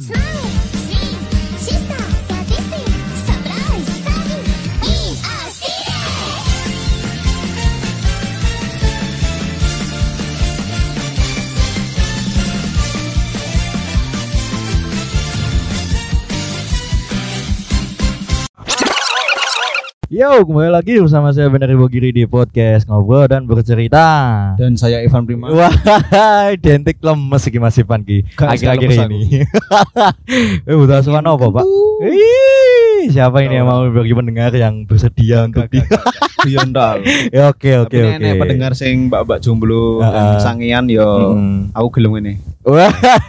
Smile! Yo, kembali lagi bersama saya Benar Ibu Giri di podcast ngobrol dan bercerita. Dan saya Ivan Prima. Wah, identik lemes iki Mas Ivan ki. Akhir-akhir ini. Eh, butuh asuhan apa, Pak? Ih, siapa ini yang mau bagi pendengar yang bersedia untuk di. Ya, Oke, oke, oke. nek pendengar sing mbak-mbak jomblo dan sangian yo aku gelem ini. Wah,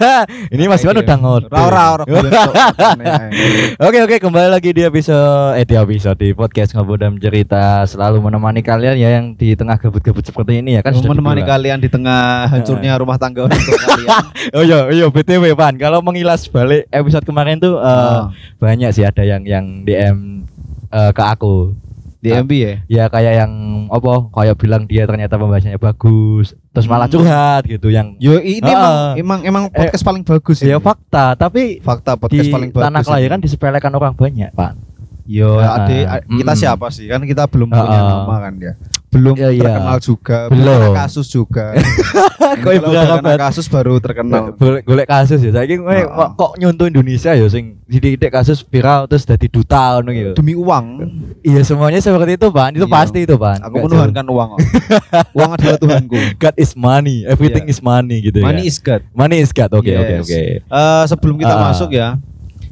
ini Mas Ivan udah ngode. Ora ora. Oke oke kembali lagi di episode eh di episode di podcast ngobrol dan cerita selalu menemani kalian ya yang di tengah gabut-gabut seperti ini ya kan menemani kalian di tengah hancurnya rumah tangga orang tua kalian. Oh iya iya BTW Pan kalau mengilas balik episode kemarin tuh eh, Oh. banyak sih ada yang yang DM eh, ke aku. Di MB ya. Ya kayak yang apa kayak bilang dia ternyata pembahasannya bagus terus malah Hmm. curhat gitu yang Yo ini Ah. emang emang emang podcast paling bagus ya ini. fakta tapi Fakta di podcast paling bagus. tanah kelahiran disepelekan orang banyak Pan. Yo, Ah, ade, kita mm. siapa sih? Kan kita belum Ah, punya ah. nama kan ya. Belum Iya, iya. terkenal juga, Belum. kasus juga. Kok Kalau ibu udah harap kena kasus baru terkenal. golek kasus ya saiki kowe Heeh. kok, kok nyontoh Indonesia ya sing sithik kasus viral terus dadi duta ngono gitu. Demi uang, Iya semuanya seperti itu, Pan. Itu Iya. pasti itu, Pan. aku menuhankan uang. uang adalah Tuhanku. God is money, everything Iya. is money gitu Money ya. is God. money is God. Oke, oke, oke. Eh, sebelum kita Ah. masuk ya,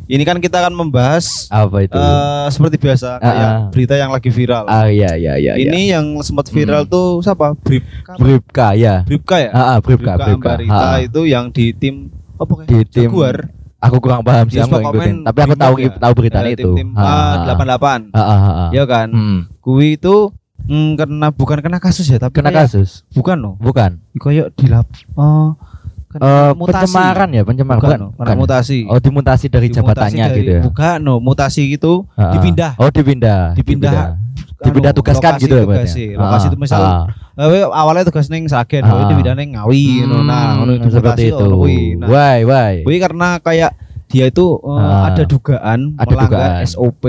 ini kan kita akan membahas Apa itu? eh, seperti biasa kayak Ah, ah. berita yang lagi viral. ah iya iya iya. ini yang sempat viral Hmm. tuh siapa? Bribka. Bribka ya. Bribka ya? Ah, ah, Bribka, Bribka Bribka. Ambarita Ah, ah. itu yang di tim apa kayak? Di tim Jaguar. Aku kurang paham sih, aku ngikutin. Tapi aku tahu ya. tahu beritanya Eh, itu. Tim, tim Ah, ah, 88. Ah, ah, ah, ah. Ya kan? Hmm. Kui itu mm, kena bukan kena kasus ya, tapi Kena kayak- kasus? Bukan loh. Bukan. Kayak dilap oh Eh, mutasi. pencemaran ya, pencemaran. Bukan, no, kena mutasi. Oh, dimutasi dari Dimutasi jabatannya dari- gitu ya. Bukan, no, mutasi gitu Ah, ah. dipindah. Oh, dipindah. Dipindah. Dipindah Anu, tugaskan lokasi gitu ya berarti. sih. Lokasi itu misal ah. eh, awalnya tugas neng Sragen, Ah. uh, dipindah neng Ngawi, ngono. nah, Hmm, seperti itu. Nah, Why, why? kuwi karena kayak dia itu Ah. ada dugaan Ada melanggar dugaan. SOP.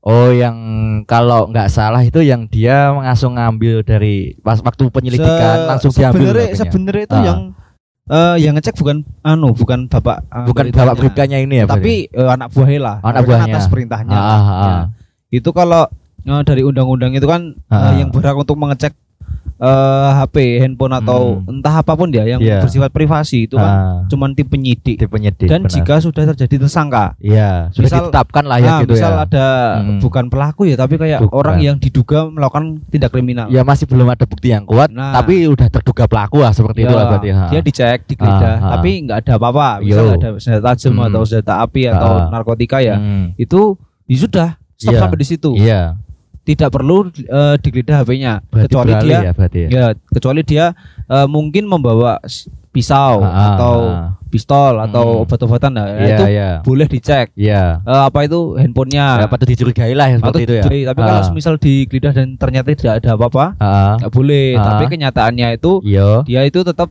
Oh, yang kalau nggak salah itu yang dia langsung ngambil dari pas waktu penyelidikan Se- langsung diambil. sebenarnya HP-nya. sebenarnya itu Ah. yang eh yang ngecek bukan anu bukan bapak eh, bukan beritanya. bapak bribkanya ini ya, tapi eh, anak buahnya lah Anak buahnya. atas perintahnya Ah, ah, ah. Ya. itu kalau eh, dari undang-undang itu kan Ah. yang berhak untuk mengecek eh, HP, handphone atau Hmm. entah apa pun dia yang Iya. bersifat privasi itu kan Ah, cuman tim penyidik. di penyidik. Dan benar. jika sudah terjadi tersangka, Iya, sudah misal- ditetapkan lah ya ah, gitu misal ya. ada Hmm. bukan pelaku ya, tapi kayak Bukan. orang yang diduga melakukan tindak kriminal. Ya masih belum ada bukti yang kuat, Nah. tapi udah terduga pelaku lah seperti itu Ya, lah berarti. ha. dia dicek, digeledah, Ah, ah. tapi nggak ada apa-apa. Misal Yo. ada senjata tajam Hmm. atau senjata api atau Ah. narkotika ya, Hmm, itu ya sudah stop Iya. sampai di situ. Iya, Tidak perlu eh, digeledah HP-nya, kecuali beralih dia ya berarti ya. ya kecuali dia eh, mungkin membawa pisau Ah, ah, atau ah. pistol atau Hmm. obat-obatan nah, Iya, itu iya. boleh dicek. Iya. Eh, apa itu handphonenya? Ya, patut dicurigai lah ya, Patut seperti itu ya. dicuri. Tapi kalau Ah. misal digeledah dan ternyata tidak ada apa-apa, Ah, nggak boleh. Ah. Tapi kenyataannya itu Iya. dia itu tetap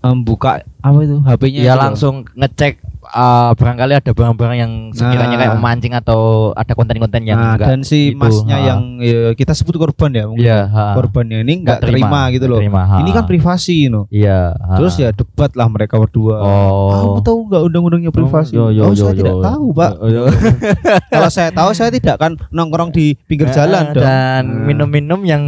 membuka apa itu HP-nya. Ya itu loh. langsung ngecek uh, barangkali ada barang-barang yang sekiranya Nah. kayak memancing atau ada konten-konten yang Nah, enggak dan si itu, masnya ha. yang ya, kita sebut korban ya, mungkin ha. korbannya ini nggak Nggak terima, terima, gitu loh. terima, ha. Ini kan privasi, no. Iya. ha. Terus ya debat lah mereka berdua. Oh. Kamu tahu nggak undang-undangnya privasi? Oh, yo, yo, oh, yo, saya yo. tidak tahu, Pak. Oh, yo. Kalau saya tahu saya tidak akan nongkrong di pinggir jalan dong. dan Nah. minum-minum yang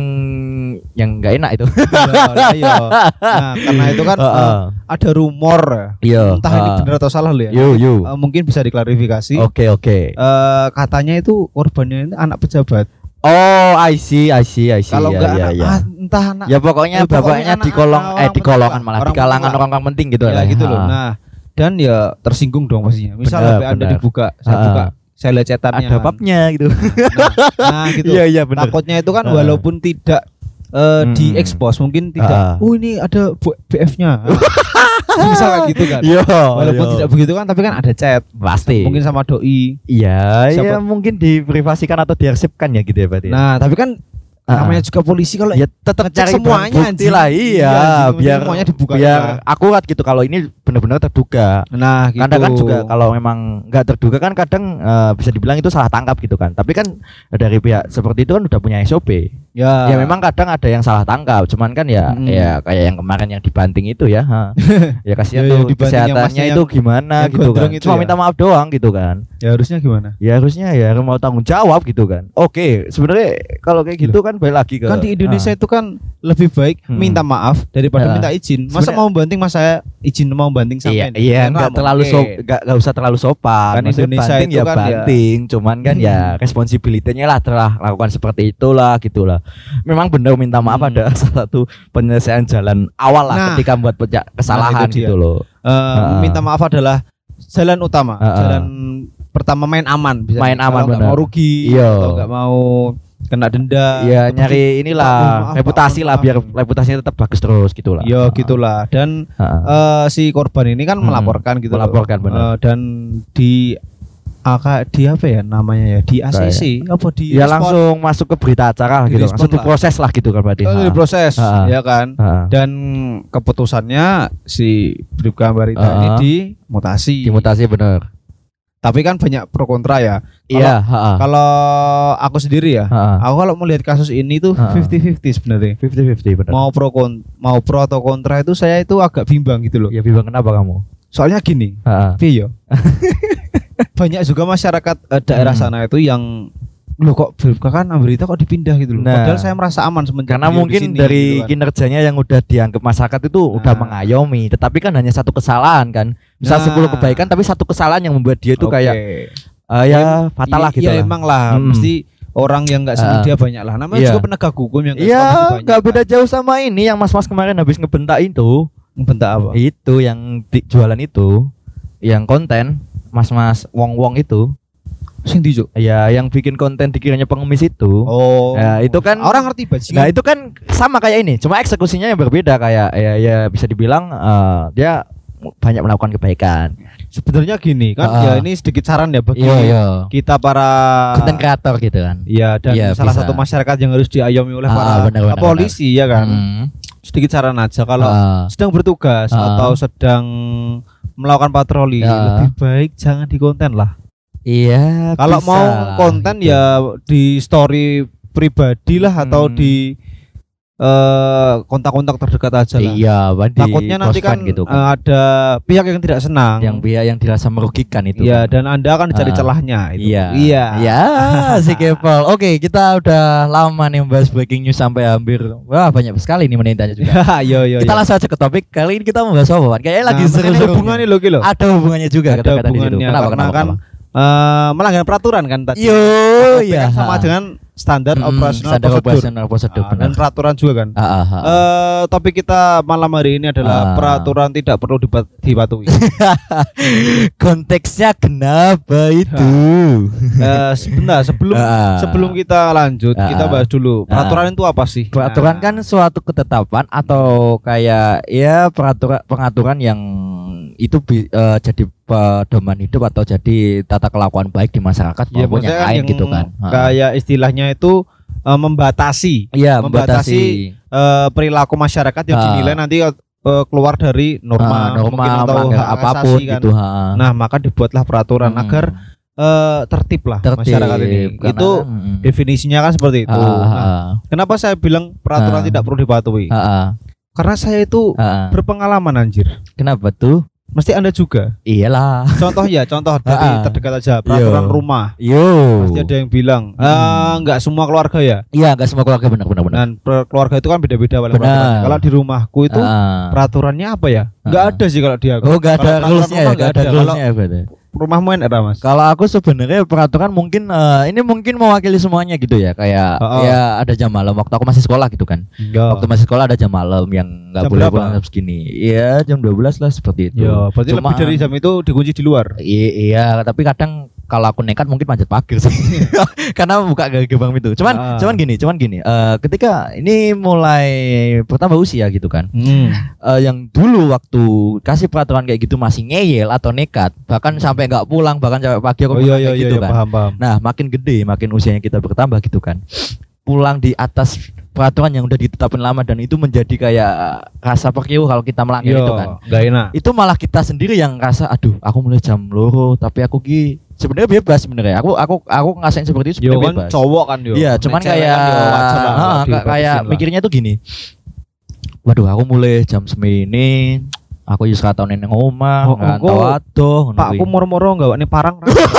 yang enggak enak itu. Iya, iya. Nah, karena itu kan Heeh. eh, ada rumor ya. Iya. Entah ini ha. benar atau salah loh ya. Yo yo. Eh, mungkin bisa diklarifikasi. Oke oke. Eh, katanya itu korbannya ini anak pejabat. Oh, I see, I see, I see. Kalau ya, enggak ya, anak ya. ah, entah anak Ya pokoknya pokoknya bapaknya di kolong eh orang di kolongan lah, malah di kalangan orang-orang penting gitu ya lah. gitu loh. Ha. Nah, dan ya tersinggung dong pastinya. Misal HP Anda dibuka, saya Ah. buka, saya lihat cetannya. ada babnya gitu. Nah, nah, gitu. Iya iya benar. Takutnya itu kan Ah. walaupun tidak eh, Hmm. diekspos, mungkin tidak. Ah. Oh ini ada BF-nya. Misal kayak gitu kan. Iya. Walaupun iya. tidak begitu kan, tapi kan ada chat. pasti. Mungkin sama doi. Iya, Siapa- ya mungkin diprivasikan atau diarsipkan ya gitu ya berarti. ya? Nah, tapi kan Ah. namanya juga polisi kalau ya tetap cari semuanya, bukti anjing. lah Iya, iya biar semuanya dibuka biar juga. akurat gitu kalau ini benar-benar terduga nah gitu kadang kan juga kalau memang nggak terduga kan kadang eh, bisa dibilang itu salah tangkap gitu kan tapi kan dari pihak seperti itu kan udah punya SOP ya, ya memang kadang ada yang salah tangkap cuman kan ya Mm. ya kayak yang kemarin yang dibanting itu ya ha. ya kasihan Ya, tuh yang kesehatannya itu yang- gimana yang gitu kan itu cuma ya? minta maaf doang gitu kan ya harusnya gimana ya harusnya ya mau tanggung jawab gitu kan oke sebenarnya kalau kayak gitu kan balik lagi ke kan di Indonesia ah. itu kan lebih baik Hmm. minta maaf daripada Ya. minta izin masa Sebenarnya- mau banting mas saya izin mau banting Iya, sampai iya, nggak terlalu sop, nggak nggak usah terlalu sopan. Kan Maksudnya Indonesia banting itu ya kan ya- banting, cuman kan ya responsibility-nya lah telah lakukan seperti itulah gitulah. Memang benar minta maaf Hmm. ada salah satu penyelesaian jalan awal lah Nah. ketika membuat peja- kesalahan itu dia. gitu loh. Eh, minta maaf adalah jalan utama ah. jalan pertama main aman bisa Main aman, Kalau nggak benar. mau rugi Iya. atau nggak mau kena denda Iya, nyari inilah Maaf, maaf, reputasi maaf, lah maaf. biar reputasinya tetap bagus terus gitulah. Iya gitulah dan eh, si korban ini kan Hmm, melaporkan gitu loh. melaporkan, benar. Eh, dan di aka di apa ya namanya ya di ACC apa di Ya respon- langsung masuk ke berita acara lah Di gitu. respon Langsung lah. diproses lah gitu kan berarti. Oh, diproses Ha. ya kan Ha. dan keputusannya si Bribka Barita Ah. ini dimutasi. Dimutasi bener. Tapi kan banyak pro kontra ya. Iya. Kalau aku sendiri ya, Ha. aku kalau melihat kasus ini tuh Ah. 50-50 sebenarnya. 50-50 bener. Mau pro kon mau pro atau kontra itu saya itu agak bimbang gitu loh. Ya bimbang kenapa kamu? Soalnya gini, Ha. Banyak juga masyarakat eh, daerah Hmm. sana itu yang loh kok kan berita kok dipindah gitu loh. Nah. Padahal saya merasa aman semenjak Karena mungkin sini, dari gitu kan. kinerjanya yang udah dianggap masyarakat itu udah Nah. mengayomi, tetapi kan hanya satu kesalahan kan. Misal Nah. 10 kebaikan tapi satu kesalahan yang membuat dia itu Oke. kayak eh, ya fatal lah Iya- gitu iya, lah. emang lah, Hmm. mesti orang yang nggak senang Ah. dia banyak lah. Namanya Iya. juga penegak hukum yang Iya, nggak kan. beda jauh sama ini yang mas-mas kemarin habis ngebentak itu. Bentak apa? Itu yang di- jualan itu, yang konten mas-mas wong-wong itu. Sing di Cuk? Ya, yang bikin konten dikiranya pengemis itu. Oh. Ya, itu kan- orang ngerti bajingan. Nah itu kan sama kayak ini, cuma eksekusinya yang berbeda kayak ya ya bisa dibilang eh, dia banyak melakukan kebaikan. sebenarnya gini kan Ah. ya ini sedikit saran ya bagi iya. kita para Konten kreator gitu kan. Iya dan Iya, salah bisa. satu masyarakat yang harus diayomi oleh Ah, para benar, benar, polisi ya kan. Hmm. Sedikit saran aja kalau Ah. sedang bertugas Ah. atau sedang melakukan patroli Ya. lebih baik jangan di konten lah. Iya. Kalau mau lah, konten gitu. ya di story pribadi lah atau Hmm. di eh, kontak-kontak terdekat aja lah. Iya, Takutnya nanti kan, gitu eh, ada pihak yang tidak senang. yang biaya yang dirasa merugikan itu. Iya kan. dan anda akan dicari Ah. celahnya itu. Iya. Iya. Iya, si Kepol. Oke, kita udah lama nih membahas breaking news sampai hampir wah banyak sekali nih menitanya juga. Yo yo. kita yo. langsung aja ke topik. Kali ini kita membahas apa? Kayaknya lagi Nah, makanya seru-seru. hubungannya lo kilo. Ada hubungannya juga Ada kata-kata di situ. hubungannya Kenapa? Kenapa? kan kenapa? eh, melanggar peraturan kan tadi. Yo, ya. kan sama dengan standar Hmm, operasional standar prosedur. operasional prosedur Ah, dan peraturan juga kan. Ah, ah, ah. Eh, topik kita malam hari ini adalah Ah. peraturan tidak perlu dipatuhi. Konteksnya kenapa itu? Eh, sebentar sebelum Ah. sebelum kita lanjut Ah. kita bahas dulu peraturan itu apa sih? Peraturan Nah, kan suatu ketetapan atau kayak ya peraturan pengaturan yang itu bi- eh, jadi pedoman hidup atau jadi tata kelakuan baik di masyarakat ya maupun yang lain yang gitu kan. Kayak istilahnya itu eh, membatasi Iya, membatasi, membatasi eh, perilaku masyarakat yang Ah. dinilai nanti eh, keluar dari norma, ah, norma mungkin atau hak apa pun kan. gitu. ha. Nah, maka dibuatlah peraturan Hmm. agar eh, tertib lah Tertib, masyarakat ini. karena Itu kan, mm, definisinya kan seperti itu. ah, Nah, ah, kenapa saya bilang peraturan Ah. tidak perlu dipatuhi? ah, ah, Karena saya itu ah. berpengalaman anjir. Kenapa tuh? Mesti Anda juga. Iyalah. Contoh ya, contoh dari Ah. terdekat aja peraturan Yo. rumah. Yo. Pasti ada yang bilang, Hmm. "Eh, nggak semua keluarga ya." Iya, enggak semua keluarga benar benar benar. Dan per- keluarga itu kan beda-beda. Kalau di rumahku itu Ah. peraturannya apa ya? Nggak Ah. ada sih kalau dia. Oh, enggak ada Kalau rulesnya ya, enggak ada rulesnya ya. Rumahmu enak ada mas? Kalau aku sebenarnya peraturan mungkin eh, ini mungkin mewakili semuanya gitu ya. Kayak Oh, oh. ya ada jam malam waktu aku masih sekolah gitu kan. Enggak. Waktu masih sekolah ada jam malam yang nggak boleh berapa? pulang jam segini. Iya, jam 12 lah seperti itu. Ya, berarti Cuma- lebih dari jam itu dikunci di luar. Iya, tapi kadang kalau aku nekat mungkin manjat pagar sih. Karena buka gak gerbang itu. Cuman Ah. cuman gini, cuman gini. eh, ketika ini mulai bertambah usia gitu kan. Hmm. eh, yang dulu waktu kasih peraturan kayak gitu masih ngeyel atau nekat, bahkan sampai nggak pulang, bahkan sampai pagi aku Oh iya iya iya gitu iya, kan. paham paham. Nah, makin gede, makin usianya kita bertambah gitu kan. pulang di atas peraturan yang udah ditetapin lama dan itu menjadi kayak rasa perkiu kalau kita melanggar Yo, itu kan nggak enak. itu malah kita sendiri yang rasa aduh aku mulai jam loro tapi aku ki sebenarnya bebas sebenarnya aku aku aku ngasain seperti itu Yo sebenarnya kan bebas cowok kan yo. iya cuman kayak kan, yo, wajar lah, ha, nggak kayak- mikirnya tuh gini waduh aku mulai jam semini aku just tahun ini ngomah Oh, nggak tahu aduh ngono Pak aku moro-moro nggak nih parang.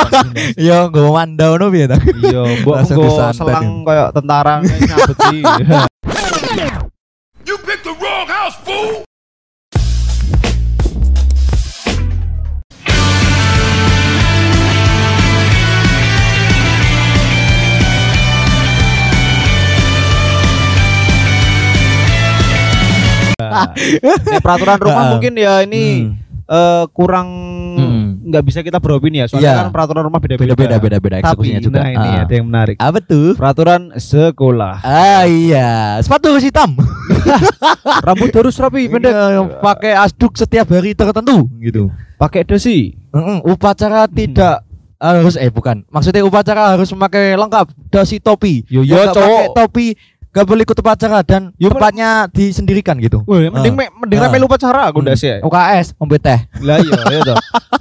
iya gue mandau no piye ta? Iya, engko disantet selang ya. kayak tentara nyabeti. You picked the wrong house, fool! Nek peraturan rumah Ah. mungkin ya ini Hmm. eh, kurang Hmm. nggak bisa kita beropini ya. Soalnya Iya. kan peraturan rumah beda-beda. beda-beda Tapi eksekusinya juga nah ini Ah. ada yang menarik. apa tuh Peraturan sekolah. ah iya sepatu hitam Rambut harus rapi pendek. Iya, pakai asduk setiap hari tertentu gitu Pakai dasi. Mm-mm, upacara Hmm. tidak harus eh bukan maksudnya upacara harus memakai lengkap dasi topi Yo, yo, cowok. pakai topi gak boleh ikut upacara dan tempatnya disendirikan gitu mending Ah. me- mending Ah. rapi lupa cara aku Hmm. dasi. ya. UKS ngombe teh Lah iya, iya toh.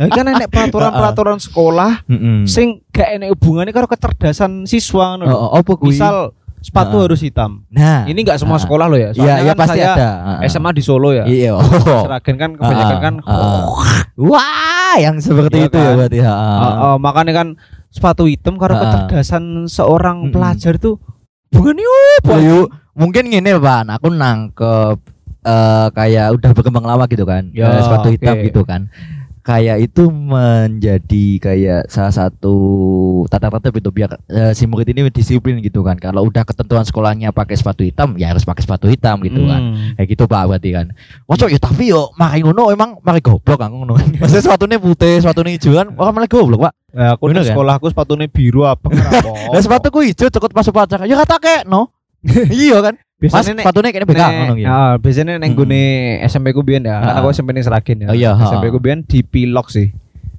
Kan enek peraturan-peraturan sekolah Mm-mm. sing gak enek hubungannya karo kecerdasan siswa ngono. oh, apa kuwi? Misal sepatu Ah. harus hitam. nah Ini nggak semua Ah. sekolah loh ya. iya Soalnya iya kan pasti saya ada Ah, SMA di Solo ya. iya oh. Seragen kan kebanyakan Ah, kan ah, ah. wah yang seperti Iya itu ya kan? berarti ha. Ah, ah, makanya kan sepatu hitam karo Ah. kecerdasan seorang pelajar tuh bukan yuk, mungkin gini Pak, aku nangkep eh, kayak udah berkembang lama gitu kan, Ya, eh, sepatu hitam gitu kan. Kayak itu menjadi kayak salah satu tata tertib itu biar eh, si murid ini disiplin gitu kan. Kalau udah ketentuan sekolahnya pakai sepatu hitam, ya harus pakai sepatu hitam gitu kan. Hmm. Kayak gitu Pak berarti kan. Masuk ya tapi yo mari ngono emang mari goblok kan ngono. Maksudnya sepatunya putih, sepatunya hijau kan orang malah goblok Pak. Ya, aku di kan? sekolahku sepatunya biru apa Lah sepatuku hijau cekut pas upacara. Ya kata kayak no. iya kan. Mas biasanya nek sepatunya kayaknya beda ngono gitu. ah, biasanya neng gune SMP ku biyen ya. Kan Ah. aku SMP ning Seragen ya. Oh iya. SMP ku biyen dipilok sih.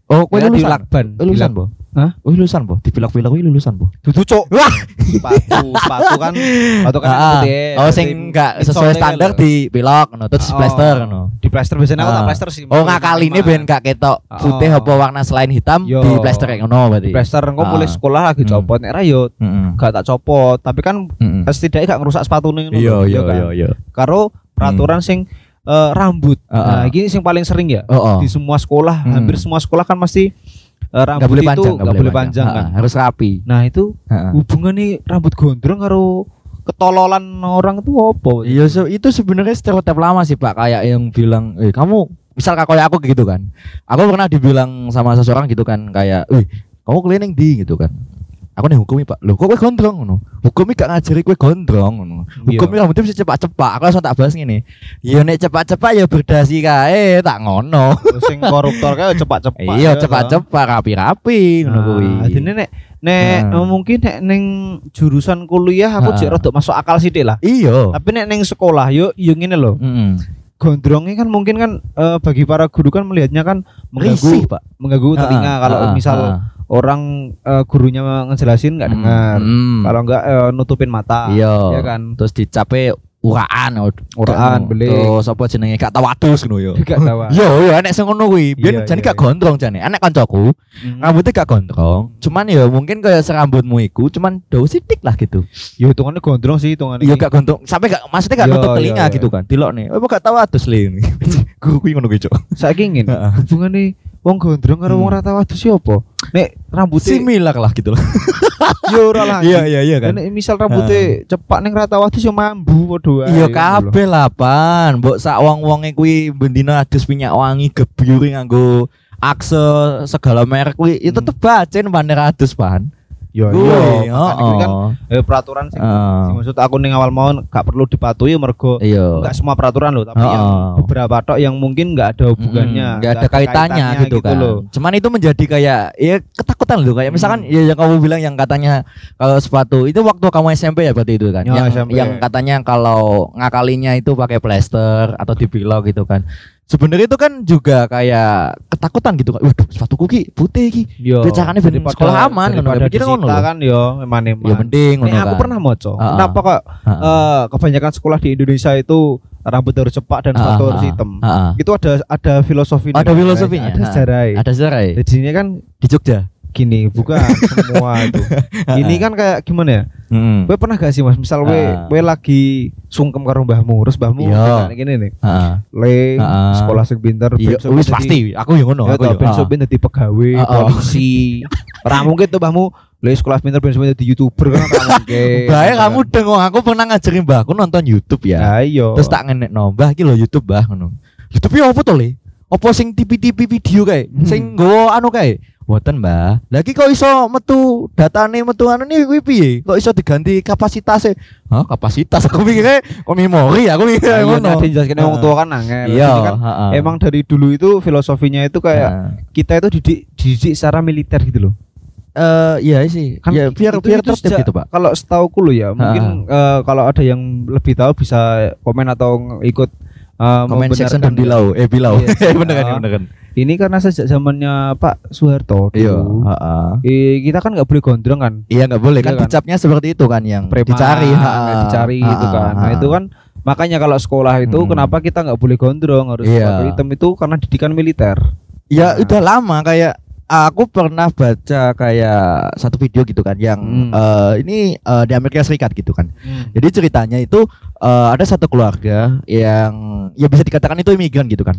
Oh, kowe Ya, di lulusan. lakban. Oh, lulusan, Bo? Hah? Oh, lulusan, Bo. Dipilak-pilak kuwi lulusan, Bo. Dudu cok. Wah. Sepatu, sepatu kan sepatu kan Ah, putih. oh, sing enggak sesuai standar lho. di pilok ngono, terus Oh, plaster ngono. Di plaster biasanya aku tak Ah. plaster sih. Oh, ngakali ini ben gak ketok putih Oh. apa warna selain hitam Yo. di plaster kayak ngono berarti. Di plaster engko Ah. mulai sekolah lagi Hmm. copot nek ra yo gak tak copot, tapi kan Heeh. setidaknya gak ngerusak sepatune ngono Iya, iya, iya, iya. Karo peraturan sing eh, rambut. Ah, Nah, ah. ini sing paling sering ya. Oh, oh. Di semua sekolah, Hmm. hampir semua sekolah kan pasti eh, rambut Nggak boleh itu panjang, nggak boleh panjang Ah, kan. Harus rapi. Nah, itu hubungan nih rambut gondrong karo ketololan orang itu apa? Iya, so, itu sebenarnya stereotip lama sih, Pak. Kayak yang bilang, "Eh, kamu misal kayak aku gitu kan. Aku pernah dibilang sama seseorang gitu kan kayak, "Wih, kamu keliling di gitu kan." Aku nih hukumi pak, loh kok kowe gondrong ngono? Hukumi gak ngajari kowe gondrong ngono. Iya. Hukumi rambutnya bisa cepat-cepat. Aku langsung tak bahas ngene. Ya nek cepat-cepat ya berdasi kae, tak ngono. sing koruptor kayak cepat-cepat. Iya, ya, cepat-cepat rapi-rapi ngono kuwi. Nah, jadi nek nek Nah. eh, mungkin nek neng jurusan kuliah aku Nah. jek rada masuk akal sithik lah. Iya. Tapi nek neng sekolah yo yo ngene loh. Heeh. Gondrongnya kan mungkin kan eh, bagi para guru kan melihatnya kan Risih, mengganggu Pak. mengganggu telinga Ah, kalau ah, misal ah. Orang eh, gurunya ngejelasin nggak Mm, dengar. mm. Kalau enggak eh, nutupin mata. Iya. Ya kan. Terus dicape uraan Uraan, belik. Terus apa jenenge gak tawadus ngono yo. Gak tahu. Yo yo enek sing ngono kuwi. Biyen Iya, jane iya, gak iya. gondrong jane. Enek kancaku, Mm. rambutnya gak gondrong. Cuman ya mungkin kayak serambutmu iku cuman dawa sithik lah gitu. Ya hitungannya gondrong sih hitungannya. Iya gak gondrong. Sampai gak maksudnya gak Yo, nutup yo, telinga yo. gitu kan. Dilok nih. Apa gak tawadus le ini. Guru kuwi ngono kuwi, Cok. Saiki ngene. Hubungane wong gondrong karo wong Hmm. rata wadus ya apa? Nek rambutnya Similar lah gitu loh. yo ora lah. Iya iya iya kan. Nek misal rambutnya cepak ning rata wadus ya mambu padha. Iya lho. kabeh lah pan. Mbok sak wong-wonge kuwi bendina adus minyak wangi gebyuri nganggo akse segala merek kuwi itu Hmm. tetep bacen pan adus pan. Yo iya. Makanya kuwi kan eh, peraturan sing, Heeh. sing maksud aku ning awal mau gak perlu dipatuhi mergo Iya. enggak semua peraturan loh, tapi Heeh. yang beberapa tok yang mungkin enggak ada hubungannya, Mm, nggak ada kaitannya, gitu, kan. loh. Cuman itu menjadi kayak ya ketakutan loh kayak misalkan Hmm. ya yang kamu bilang yang katanya kalau sepatu itu waktu kamu SMP ya berarti itu kan. Ya, yang SMP. yang katanya kalau ngakalinya itu pakai plester atau dipilok gitu kan. Sebenarnya itu kan juga kayak ketakutan gitu kan. Waduh, sepatuku ki putih ki. Yo. Dia caranya ben sekolah aman ngono daripada pikir ngono. kan yo memang. Ya mending ngono aku kan. pernah moco. Ah. Kenapa kok Heeh. eh, kebanyakan sekolah di Indonesia itu rambut harus cepak dan sepatu harus hitam. Itu ada ada filosofi Ada filosofinya. Ada Ah. sejarah. Ada sejarah ya? Jadi ini kan di Jogja. Gini, bukan semua itu. Ini kan kayak gimana ya? Heeh. Gue pernah gak sih Mas, misal gue Ah. gue lagi sungkem karo mbahmu, terus mbahmu Iya. kayak gini nih. Heeh. Le Ah. sekolah sing pinter, Iya, wis pasti. Aku yang ngono, Ya aku ben Ah. sok ben dadi pegawai, polisi. Ora mungkin tuh mbahmu le sekolah pinter ben sok ben dadi YouTuber kan mungkin. Bahaya kamu dengok aku pernah ngajarin mbahku nonton YouTube ya. Ayo. Terus tak ngenek no, mbah iki lho YouTube mbah ngono. YouTube ya apa to le? Apa sing TV-TV video kae? Hmm. Sing nggowo anu kae? Mboten, Mbah. Lagi kok iso metu datane metu anu nih kuwi piye? Kok iso diganti kapasitasnya? Hah, kapasitas aku mikirnya kok memori aku mikir Ayo ngono. nanti jelaskan wong tua kan angel. Iya, kan emang dari dulu itu filosofinya itu kayak Heeh. kita itu didik dididik secara militer gitu loh. Eh, iya sih. Kan ya biar itu- biar itu tertib gitu, Pak. Kalau setauku lo ya, mungkin eh, kalau ada yang lebih tahu bisa komen atau ikut eh, Comment section dan bilau. Eh, bilau. Iya, bener kan, bener kan. Ini karena sejak zamannya Pak Soeharto Iya, eh, kita kan nggak boleh gondrong kan. Iya nggak boleh kan Iya kan? dicapnya seperti itu kan yang Preman, dicari, kayak dicari gitu kan. Nah, itu kan makanya kalau sekolah itu Hmm. kenapa kita nggak boleh gondrong harus sepatu hitam itu karena didikan militer. Ya Nah. udah lama kayak aku pernah baca kayak satu video gitu kan yang Hmm. eh, ini eh, di Amerika Serikat gitu kan. Jadi ceritanya itu eh, ada satu keluarga yang ya bisa dikatakan itu imigran gitu kan.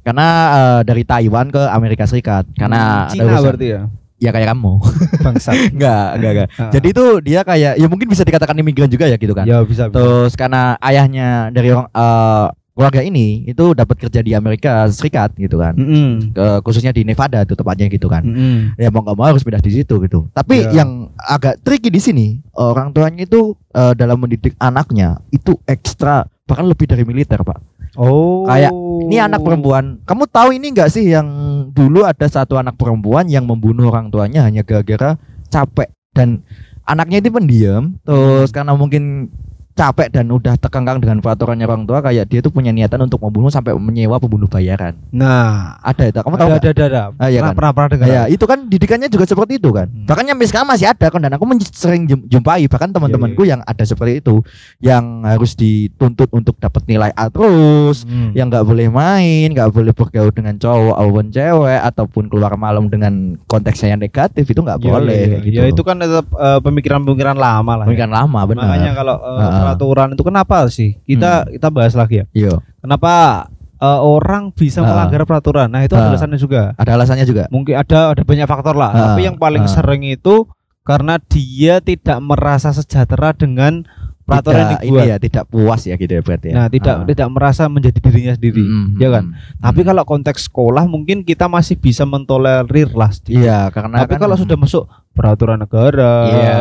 Karena eh, dari Taiwan ke Amerika Serikat karena ada Cina urusan- berarti ya. ya kayak kamu. Bangsat. enggak, enggak, enggak. Jadi itu dia kayak ya mungkin bisa dikatakan imigran juga ya gitu kan. ya bisa. bisa. Terus karena ayahnya dari orang eh, keluarga ini itu dapat kerja di Amerika Serikat gitu kan. Mm-mm. Ke- khususnya di Nevada tuh tepatnya gitu kan. Mm-mm. Ya mau nggak mau harus pindah di situ gitu. Tapi Iya. yang agak tricky di sini orang tuanya itu eh, dalam mendidik anaknya itu ekstra bahkan lebih dari militer pak. Oh. Kayak, Ini anak perempuan. Kamu tahu ini nggak sih yang dulu ada satu anak perempuan yang membunuh orang tuanya hanya gara-gara capek dan anaknya itu pendiam. Terus karena mungkin capek dan udah terkengkang dengan peraturannya orang tua kayak dia tuh punya niatan untuk membunuh sampai menyewa pembunuh bayaran. Nah, Ada itu. Kamu tahu ada, nggak? ada, ada, ada. Ah, iya pernah, kan? pernah, pernah dengar. Ya, itu kan didikannya juga seperti itu kan. Hmm. Bahkan sampai sekarang masih ada kan dan aku sering jumpai bahkan teman-temanku Iya, yang ada seperti itu yang harus dituntut untuk dapat nilai A terus, Hmm. yang nggak boleh main, nggak boleh bergaul dengan cowok ataupun cewek ataupun keluar malam dengan konteksnya yang negatif itu nggak Iya, boleh iya, kayak iya. gitu. Ya itu kan tetap eh, pemikiran-pemikiran lama lah. ya. Mungkin lama benar. Makanya kalau eh, Ah. peraturan itu kenapa sih? Kita kita bahas lagi ya. Iya, Kenapa eh, orang bisa Ah. melanggar peraturan? Nah, itu ada Ah. alasannya juga. ada alasannya juga. Mungkin ada ada banyak faktor lah. Ah. Tapi yang paling Ah. sering itu karena dia tidak merasa sejahtera dengan peraturan yang Tidak- dibuat. ini ya tidak puas ya gitu ya berarti ya. Nah, tidak Ah. tidak merasa menjadi dirinya sendiri. Mm, ya kan? mm, Tapi mm. kalau konteks sekolah mungkin kita masih bisa mentolerir lah sedikit. Iya, karena Tapi kan- kalau sudah masuk peraturan negara Iya.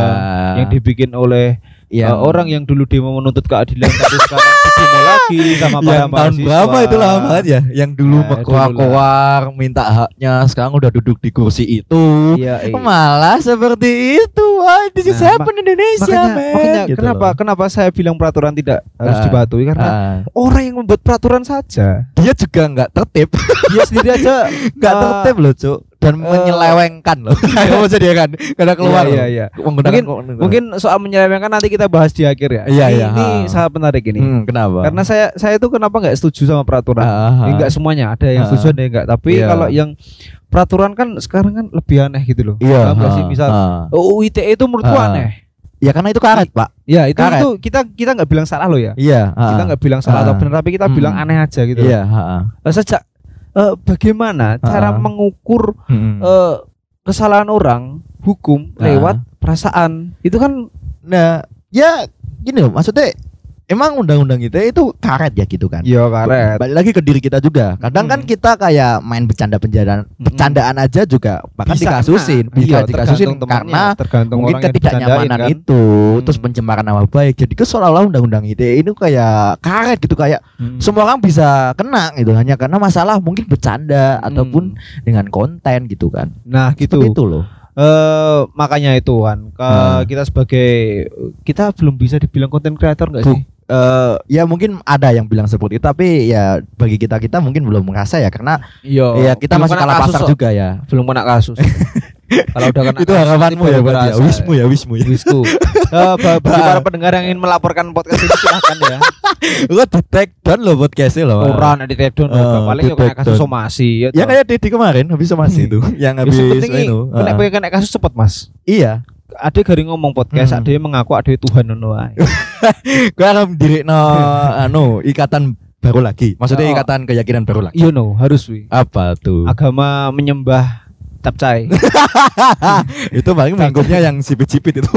yang dibikin oleh yang uh, orang yang dulu demo menuntut keadilan tapi sekarang demo lagi sama para yang tahun mahasiswa. berapa itu lama banget ya yang dulu Ya, berkoar-koar minta haknya sekarang udah duduk di kursi itu Iya, iya. malah seperti itu wah this is Nah, happen Indonesia Makanya, man makanya Gitu kenapa loh. kenapa saya bilang peraturan tidak harus Ah. dipatuhi karena Ah, orang yang membuat peraturan saja dia juga nggak tertib dia sendiri aja nggak Ah. tertib loh cuk dan Eh. menyelewengkan loh kamu maksud dia kan karena keluar Iya, loh. iya, menggunakan Mungkin- mungkin soal menyelewengkan nanti kita bahas di akhir ya. Iya, ini, iya, ini ha. sangat menarik ini. hmm, kenapa Karena saya saya itu kenapa nggak setuju sama peraturan? Ah, ah, Ya, enggak semuanya, ada yang Ah. setuju ada yang enggak. Tapi Iya. kalau yang peraturan kan sekarang kan lebih aneh gitu loh. iya Paham nggak sih? ah, Misal ah. UU ITE itu menurutku Ah. aneh. ya karena itu karet pak Ya itu Karet. itu kita kita nggak bilang salah loh ya. iya Kita nggak bilang salah atau Ah. benar tapi kita Hmm. bilang aneh aja gitu. iya ah, ah. Sejak eh, bagaimana cara Ah. mengukur Hmm. eh, kesalahan orang hukum Ah. lewat perasaan itu kan Nah, ya gini loh, maksudnya emang undang-undang kita itu karet ya gitu kan. ya karet. Balik lagi ke diri kita juga. Kadang kan Hmm. kita kayak main bercanda-bercandaan, bercandaan aja juga bahkan Bisa dikasusin, kena. bisa Iya, dikasusin temannya, karena tergantung mungkin ketidaknyamanan kan. itu, Hmm. terus pencemaran nama baik. Jadi ke seolah-olah undang-undang ITE ini kayak karet gitu kayak Hmm. semua orang bisa kena gitu hanya karena masalah mungkin bercanda Hmm. ataupun dengan konten gitu kan. nah gitu Seperti itu loh. eh makanya itu kan ke Hmm. kita sebagai kita belum bisa dibilang konten kreator nggak sih eh ya mungkin ada yang bilang seperti itu tapi ya bagi kita kita mungkin belum merasa ya karena Iya. ya kita masih kalah kasus pasar kok. juga ya. Belum kena kasus. Kalau udah kena itu harapanmu ya berarti ya. Wismu ya, wismu ya. Wisku. Ba- bagi para pendengar yang ingin melaporkan podcast ini silahkan ya. Gua di take down loh podcastnya loh. Orang di take down Eh, paling yo kena kasus somasi ya. Ya kayak Dedi kemarin habis somasi itu yang Ya, habis itu. Heeh. kena kasus cepet mas. Iya. Ada garing ngomong podcast, Hmm. ada mengaku ada Tuhan ngono ae. Gue akan dirikno anu ikatan baru lagi. Maksudnya Oh. ikatan keyakinan baru lagi. You know, harus wi. Apa tuh? Agama menyembah capcay. itu paling minggunya yang sipit-sipit itu.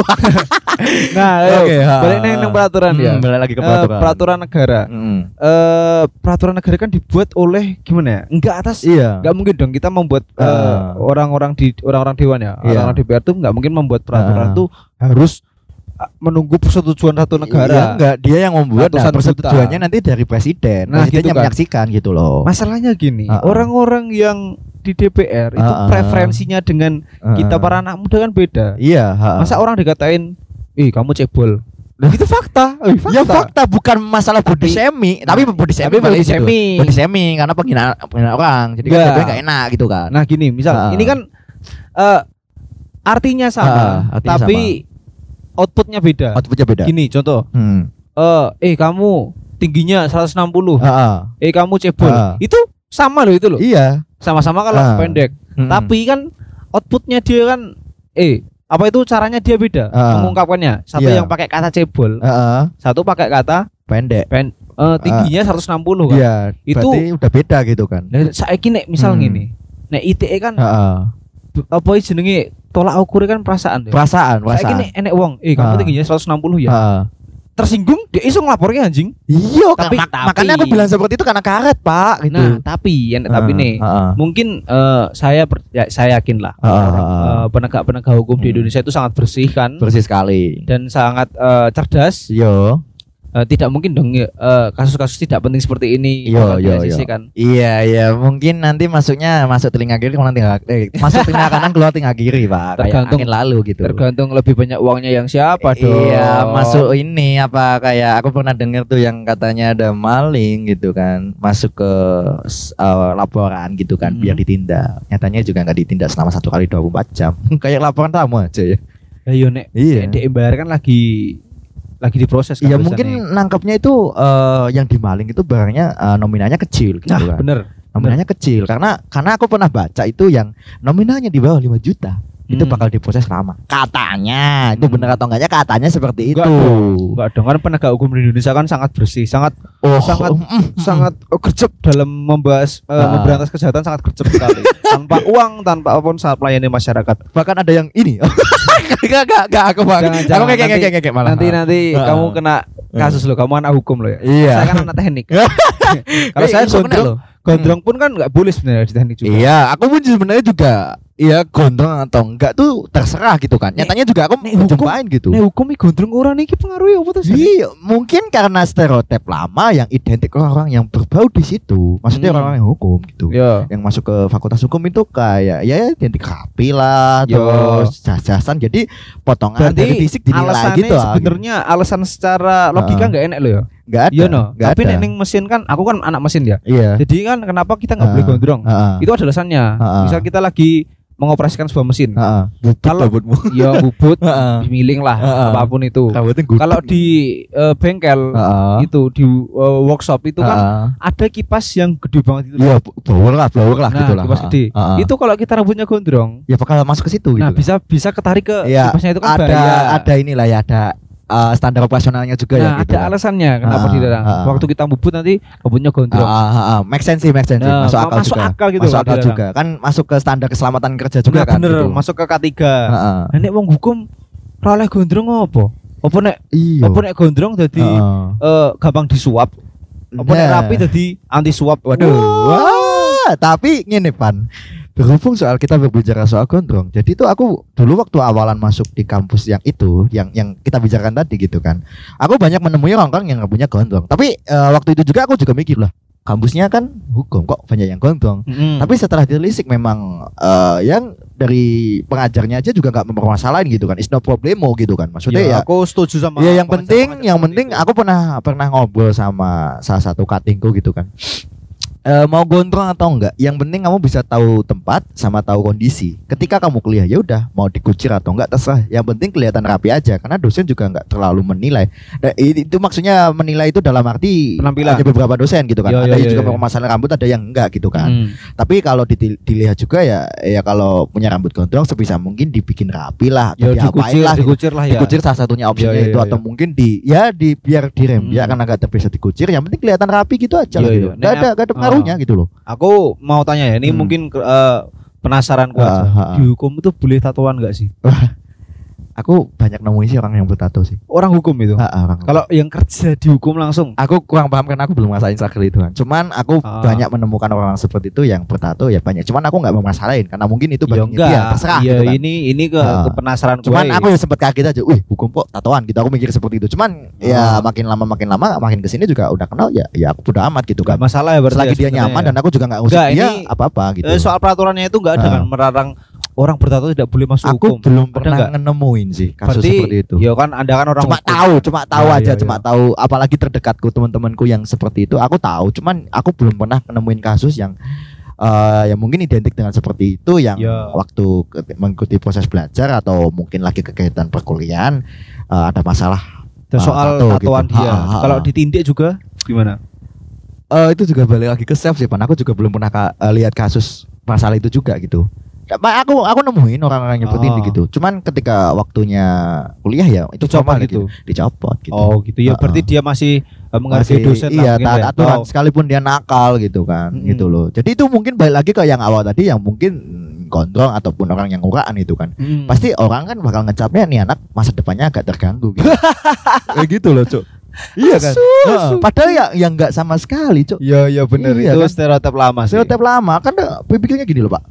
nah, Oke, ha. balik neng neng peraturan Hmm, ya. balik lagi ke Eh, peraturan. peraturan negara. Mm. Eh peraturan negara kan dibuat oleh gimana ya? Enggak atas Iya. Enggak mungkin dong kita membuat eh, Ah. orang-orang di orang-orang dewan ya, Iya. orang-orang DPR tuh enggak mungkin membuat peraturan Ah. tuh harus eh, menunggu persetujuan satu Iya, negara. enggak, dia yang membuat nah, persetujuannya nanti dari presiden. Nah, Presidennya gitu kan. menyaksikan gitu loh. Masalahnya gini, Ah, ah. orang-orang yang di DPR itu Ah, ah. preferensinya dengan kita Heeh. para anak muda kan beda. Iya, ha. Masa orang dikatain, "Ih, kamu cebol." itu fakta. Eh, fakta. Ya fakta bukan masalah body shaming, tapi body shaming tapi body situ. shaming. Body shaming karena penghinaan penghinaan orang. Jadi kan Enggak. nggak enak gitu kan. Nah, gini, misal Ah. ini kan eh artinya sama, Ah, artinya tapi outputnya beda. Outputnya beda. Gini, contoh, Hmm. eh eh kamu tingginya 160. Heeh. eh kamu cebol Ah. itu sama loh itu loh Iya. Sama-sama kalau Ah. pendek Mm-mm. tapi kan outputnya dia kan eh apa itu caranya dia beda Ah. mengungkapkannya satu Iya. yang pakai kata cebol Heeh. satu pakai kata pendek. pen eh, tingginya 160 kan Iya, Itu- berarti udah beda gitu kan. nah, saiki nek misal Hmm. gini nek ITE kan Heeh. b- apa jenenge tolak ukur kan perasaan deh Perasaan, saiki perasaan. nek enek wong eh kamu Ah. tingginya 160 ya Heeh. Tersinggung dia iso ngelapornya anjing Iya, Tapi- mak- tapi- makanya aku bilang seperti itu karena karet, Pak, gitu. nah tapi enek tapi Heeh, nih heeh. mungkin eh, saya per- ya, saya yakin lah Ah, ah, orang, ah. eh, penegak-penegak hukum di Hmm. Indonesia itu sangat bersih kan bersih sekali. dan sangat eh, cerdas Yo. Eh, tidak mungkin dong eh, kasus-kasus tidak penting seperti ini Yo, yo, yo. kan Iya, iya, mungkin nanti masuknya masuk telinga kiri keluar telinga eh, masuk telinga kanan keluar telinga kiri, Pak. Kayak Tergantung- angin lalu gitu. tergantung lebih banyak uangnya yang siapa dong Iya, masuk ini apa kayak aku pernah dengar tuh yang katanya ada maling gitu kan, masuk ke eh, laporan gitu kan Hmm. biar ditindak. Nyatanya juga nggak ditindak selama satu kali 24 jam. kayak laporan tamu aja ya. ayo nek Iya. Dek Embar kan lagi lagi diproses kan Iya tulisannya. mungkin nangkapnya itu eh, yang dimaling itu barangnya eh, nominalnya kecil gitu nah kan. bener Nominalnya kecil karena karena aku pernah baca itu yang nominalnya di bawah 5 juta. Itu Hmm. bakal diproses lama. Katanya, itu benar atau enggaknya katanya seperti Enggak itu. enggak dong kan penegak hukum di Indonesia kan sangat bersih sangat Oh, sangat mm, mm, sangat eh, gercep dalam membahas eh, Ah. memberantas kejahatan sangat gercep sekali tanpa uang tanpa apa pun saat melayani masyarakat bahkan ada yang ini. Gak gak gak aku bang. Jangan, aku kayak kayak Nanti- kayak kayak malah. nanti nanti Ah. kamu kena kasus loh kamu anak hukum loh ya Iya. saya kan anak teknik kalau saya kena gondrong gondrong pun kan nggak boleh sebenarnya di teknik juga Iya, aku pun sebenarnya juga Iya gondrong atau enggak tuh terserah gitu kan. Nyatanya juga aku jumpain gitu. Nek hukum iki gondrong orang iki pengaruhnya apa tuh? Iya, mungkin karena stereotip lama yang identik orang-orang yang berbau di situ. Hmm. Maksudnya orang-orang yang hukum gitu. Ya. Yang masuk ke fakultas hukum itu kayak ya identik rapi lah, Yo. terus jajasan. Jadi potongan dari Berarti fisik dinilai gitu. ah. sebenarnya alasan secara logika Ah. nggak enak loh ya. Nggak ada. Iya no. nggak Tapi ada. ning mesin kan aku kan anak mesin ya. Iya. Jadi kan kenapa kita nggak boleh Ah, gondrong? Heeh. Itu ada alasannya. Ah. Misal kita lagi mengoperasikan sebuah mesin. Heeh. Bubut Kalau- lah bubutmu. Ya bubut, Heeh. miling lah, Ah. apa pun itu. Kalau di eh, bengkel Heeh. itu di eh, workshop itu kan Heeh. ada kipas yang gede banget itu. Iya, blower lah, blower lah Nah, gitu lah. kipas gede. Heeh. Itu kalau kita rambutnya gondrong, ya bakal masuk ke situ gitu. nah lah. bisa bisa ketarik ke Iya, kipasnya itu kan ada bahaya. ada inilah ya ada uh, standar operasionalnya juga ya Nah, gitu. ada kan. alasannya kenapa Ah, dilarang. ah. Waktu kita bubut nanti Ah, gondrong. ah, ah, ah. make sense sih, make sense. Nah, masuk ma- akal masuk juga. akal gitu masuk akal juga. Kan masuk ke standar keselamatan kerja juga Nah, kan bener, gitu. masuk ke K3. Heeh. Nah, nek wong hukum ora oleh gondrong apa? Apa nek Iya. apa nek gondrong dadi eh, gampang disuap? Apa nek Nah. rapi dadi anti suap? Waduh. Wah, tapi ngene pan. Berhubung soal kita berbicara soal gondrong, jadi itu aku dulu waktu awalan masuk di kampus yang itu, yang yang kita bicarakan tadi gitu kan, aku banyak menemui orang-orang yang nggak punya gondrong. Tapi eh, waktu itu juga aku juga mikir lah, kampusnya kan hukum kok banyak yang gondrong. Mm. Tapi setelah ditelisik memang eh, yang dari pengajarnya aja juga nggak mempermasalahin gitu kan. It's no problemo gitu kan. Maksudnya ya, aku setuju sama ya yang penting yang penting itu. aku pernah pernah ngobrol sama salah satu katingku gitu kan. Eh, mau gondrong atau enggak, yang penting kamu bisa tahu tempat sama tahu kondisi. Ketika kamu kuliah ya udah mau dikucir atau enggak terserah. Yang penting kelihatan rapi aja karena dosen juga enggak terlalu menilai. Nah, itu maksudnya menilai itu dalam arti Penampilan. ada beberapa dosen gitu kan. Iya, ada iya, yang juga iya. bermasalah rambut, ada yang enggak gitu kan. Hmm. Tapi kalau dilihat juga ya ya kalau punya rambut gondrong sebisa mungkin dibikin rapi lah atau Ya diapain dikucir, lah gitu. dikucir lah ya. Dikucir salah satunya opsinya itu atau mungkin di ya di biar direm ya Hmm. karena nggak terbiasa dikucir yang penting kelihatan rapi gitu aja lah gitu. Nggak Nek, ada nggak ada. Pengaruhnya gitu loh. Aku mau tanya ya, ini Hmm. mungkin eh, penasaran Ah, aja. ah, ah. Di hukum itu boleh tatoan nggak sih? Aku banyak nemuin sih orang yang bertato sih. Orang hukum itu. Ah, orang. Kalau yang kerja di hukum langsung. aku kurang paham karena aku belum ngerasain sakit itu kan. Cuman aku Ah. banyak menemukan orang seperti itu yang bertato ya banyak. Cuman aku nggak memasalahin karena mungkin itu Ya bagian dia terserah Iya, gitu kan. ini ini ke, ke penasaran gue. Cuman aku ya sempat kaget aja, wih hukum kok tatoan gitu. Aku mikir seperti itu. Cuman ya Ah. makin lama makin lama makin ke sini juga udah kenal ya ya aku udah amat gitu Gak kan. masalah ya berarti. Selagi ya dia nyaman ya. dan aku juga nggak ngusik Enggak, dia apa-apa gitu. Eh, soal peraturannya itu nggak ada kan melarang orang bertato tidak boleh masuk aku hukum. belum Ada pernah nemuin sih kasus Berarti, seperti itu. Ya kan Anda kan orang cuma hukum. tahu, cuma tahu Ya, aja, ya, cuma ya. tahu. Apalagi terdekatku teman-temanku yang seperti itu, aku tahu. Cuman aku belum pernah nemuin kasus yang eh yang mungkin identik dengan seperti itu yang Ya. waktu mengikuti proses belajar atau mungkin lagi kegiatan perkuliahan eh, ada masalah. Dan Ah, soal tato tatoan gitu. dia. Ha, ha, ha. Kalau ditindik juga gimana? Eh itu juga balik lagi ke self sih, Pan. Aku juga belum pernah ka- eh, lihat kasus masalah itu juga gitu. Aku aku nemuin orang-orang ini Oh. gitu. Cuman ketika waktunya kuliah ya itu Dicopot formal gitu. dicopot gitu. Oh gitu ya. Ha, Berarti ha. dia masih eh, menghargai Masih- dosen lah iya taat ya. aturan Oh. sekalipun dia nakal gitu kan Mm-mm. gitu loh jadi itu mungkin balik lagi ke yang awal tadi yang mungkin gondrong ataupun orang yang uraan itu kan Hmm. pasti orang kan bakal ngecapnya nih anak masa depannya agak terganggu gitu kayak gitu loh cok iya kan Heeh, padahal ya yang nggak sama sekali cok Iya iya benar Iya, itu kan? stereotip lama sih. stereotip lama kan eh, pikirnya gini loh pak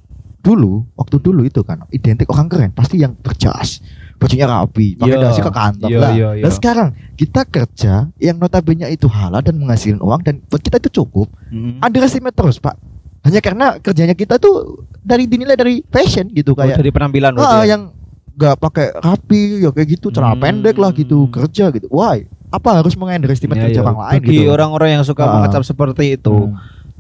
dulu waktu dulu itu kan identik orang keren pasti yang berjas bajunya rapi pakai Iya, dasi ke kantor iya, lah iya, iya. dan sekarang kita kerja yang notabene itu halal dan menghasilkan uang dan buat kita itu cukup Hmm. underestimate terus pak hanya karena kerjanya kita tuh dari dinilai dari fashion gitu Oh, kayak dari penampilan ah, ya? yang nggak pakai rapi ya kayak gitu celana Hmm. pendek lah gitu kerja gitu why apa harus mengunderestimate Iya, kerja iya. orang lain Bagi gitu orang-orang yang suka Ah. mengecap seperti itu, Hmm.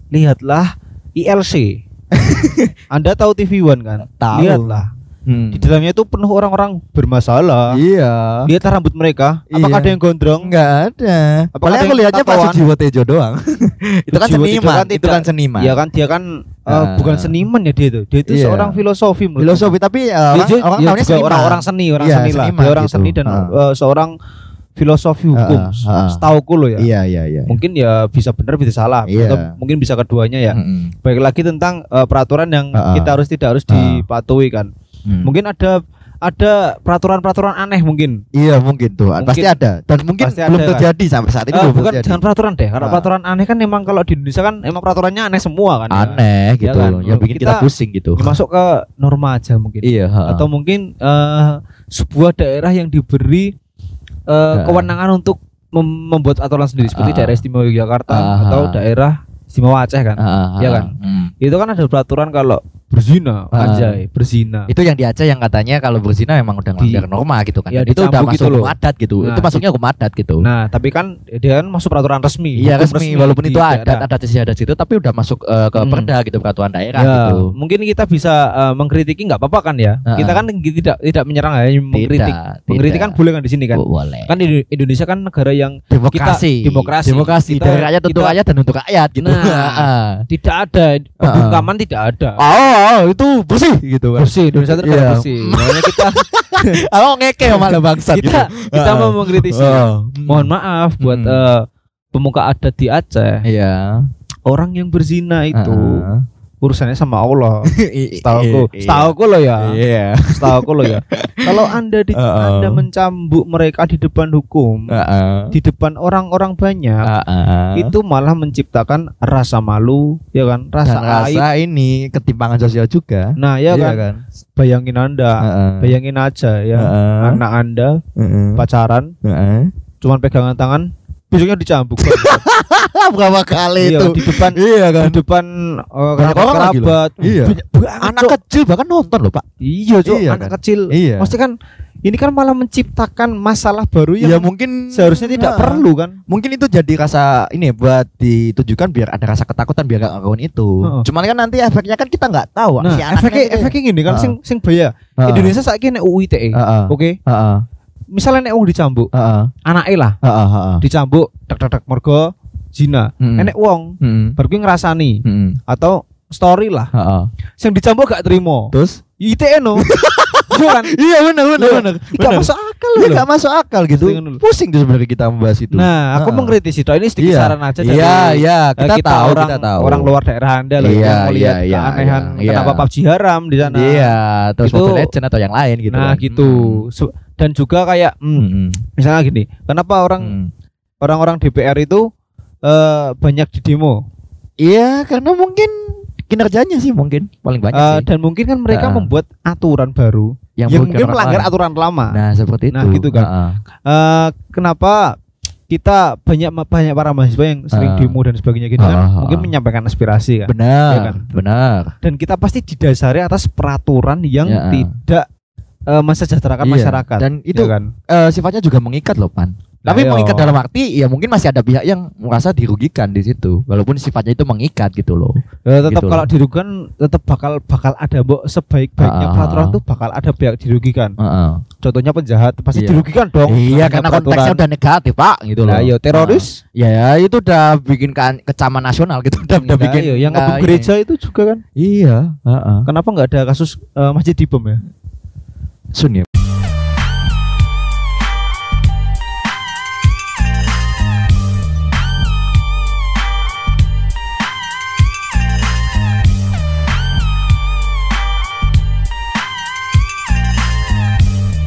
lihatlah ILC. Anda tahu TV One kan? Tahu. Lihatlah. Hmm. Di dalamnya itu penuh orang-orang bermasalah. iya Lihatlah rambut mereka. Apakah Iya. ada yang gondrong? Enggak ada. Apakah Paling aku lihatnya Pak? Sujiwo Tejo doang. itu kan seniman. kan itu tidak- kan seniman. Ya kan dia kan eh, Ah. bukan seniman ya dia itu. Dia itu Iya. seorang filosofi menurut Filosofi tapi uh, Dia orang, juga- orang dia juga seniman. orang-orang seni, orang Iya, seni lah. Dia orang gitu. seni dan Ah. eh, seorang filosofi hukum. Ah, ah. Setauku loh ya. Iya iya iya. Mungkin ya bisa benar bisa salah Iya. atau mungkin bisa keduanya ya. Mm-mm. Baik lagi tentang eh, peraturan yang ah. kita harus tidak harus Ah. dipatuhi kan. Mm. Mungkin ada ada peraturan-peraturan aneh mungkin. Iya mungkin tuh pasti Mungkin- ada dan mungkin pasti belum ada, kan? terjadi sampai saat ini Eh, belum bukan terjadi. jangan peraturan deh. Karena Ah. peraturan aneh kan emang kalau di Indonesia kan emang peraturannya aneh semua kan. ya. Aneh Ya gitu kan? yang bikin kita, Kita- pusing gitu. Masuk ke norma aja mungkin. Iya. ha. Atau mungkin eh, sebuah daerah yang diberi eh, Ya. kewenangan untuk mem- membuat aturan sendiri seperti Ah. daerah istimewa Yogyakarta Ah. atau daerah istimewa Aceh kan. Ah, Iya ah. kan? Mm. Itu kan ada peraturan kalau berzina, Ah. anjay, berzina. Itu yang di Aceh yang katanya kalau berzina memang udah melanggar norma gitu kan. Iya, Dan itu udah masuk gitu hukum adat gitu. Nah, itu masuknya hukum adat gitu. Nah, tapi kan dia kan masuk peraturan resmi. Iya hukum resmi, walaupun itu adat daerah. adat istiadat itu tapi udah masuk eh, ke Hmm. perda gitu peraturan daerah Ya, gitu. mungkin kita bisa eh, mengkritiki nggak apa-apa kan ya. Ah. Kita kan tidak tidak menyerang hanya mengkritik. Tidak, Mengkritik kan boleh kan di sini kan. boleh. Kan di Indonesia kan negara yang demokrasi. kita- demokrasi. Demokrasi Kita- dari rakyat untuk rakyat dan untuk rakyat gitu. Nah, Ah. tidak ada pembungkaman tidak ada. Oh, itu bersih gitu kan. Bersih, Indonesia itu Iya. bersih. Makanya kita Aku ngeke malah bangsat kita gitu. kita Ah. mau mengkritisi. Oh. Mohon maaf buat Hmm. eh, pemuka adat di Aceh. Iya. Orang yang berzina itu Ah. Urusannya sama Allah. Setauku, setauku loh ya. Iya. Setauku loh ya. Kalau Anda di, Uh-uh. Anda mencambuk mereka di depan hukum, Heeh. di depan orang-orang banyak, Heeh. itu malah menciptakan rasa malu, ya kan? Rasa, dan rasa aib. ini ketimpangan sosial juga. Nah, ya Iya kan? Bayangin Anda, Heeh. bayangin aja ya. Heeh. Anak Anda Heeh. pacaran, Heeh. cuman pegangan tangan besoknya dicambuk. berapa kali Iya, itu di depan iya kan di depan orang lagi loh. kerabat. Iya. Anak Cok. kecil bahkan nonton loh pak Iya, Cok, Iya, anak kan? kecil. Iya. Maksudnya kan ini kan malah menciptakan masalah baru yang ya mungkin seharusnya tidak Nah, perlu kan. mungkin itu jadi rasa ini ya, buat ditujukan biar ada rasa ketakutan biar gak ngelakuin itu Heeh. cuman kan nanti efeknya kan kita nggak tahu Nah, si efeknya efeknya gini kan Heeh. sing sing bahaya. Heeh. Indonesia saiki nek UU ITE. Heeh. Oke. Heeh. Misalnya nek wong dicambuk, Heeh. anake lah Heeh, heeh. dicambuk tek tek tek mergo zina. Mm-mm. Enek wong Mm-mm. baru kuwi ngrasani Mm-mm. atau story lah. Heeh. Sing dicambuk gak terima. terus ITE no. Iya kan? iya benar benar Iya. benar Gak masuk akal Iya loh. gak masuk akal gitu Pusing tuh sebenarnya kita membahas itu Nah, aku mengkritisi toh ini sedikit Iya. saran aja iya iya eh, kita, tahu orang kita tahu orang luar daerah Anda loh Iya, yang melihat iya, iya, keanehan iya, kenapa iya. PUBG haram di sana. iya terus Itu- Mobile Legend atau yang lain gitu nah, kan. gitu. Su- Dan juga kayak hmm, Mm-mm. misalnya gini, kenapa orang orang-orang DPR itu eh, banyak di demo? Iya, karena mungkin kinerjanya sih mungkin paling banyak Eh, sih. dan mungkin kan mereka Ah. membuat aturan baru yang, merugikan mungkin melanggar lain. aturan lama. Nah, seperti itu. Nah, gitu kan. Heeh. Eh, kenapa kita banyak banyak para mahasiswa yang sering Ah. demo dan sebagainya gitu Ah, kan mungkin menyampaikan aspirasi kan Benar, Iya kan? benar. dan kita pasti didasari atas peraturan yang Ya. tidak eh, mensejahterakan Iya. masyarakat Dan itu ya kan eh, sifatnya juga mengikat loh, Pan. Tapi iya. mengikat dalam arti ya mungkin masih ada pihak yang merasa dirugikan di situ, walaupun sifatnya itu mengikat gitu loh. Ya, tetap Gitu kalau loh. dirugikan tetap bakal bakal ada sebaik-baiknya ah, peraturan tuh bakal ada pihak dirugikan Heeh. contohnya penjahat pasti Iya. dirugikan dong Iya, karena peraturan. konteksnya udah negatif, Pak, gitu loh. Nah, iya teroris Ya, ya, itu udah bikin ke kecaman nasional gitu, udah, udah Nah, bikin iya, yang ngebom ini. gereja itu juga kan Iya, heeh. kenapa nggak ada kasus eh, masjid dibom ya Sun ya.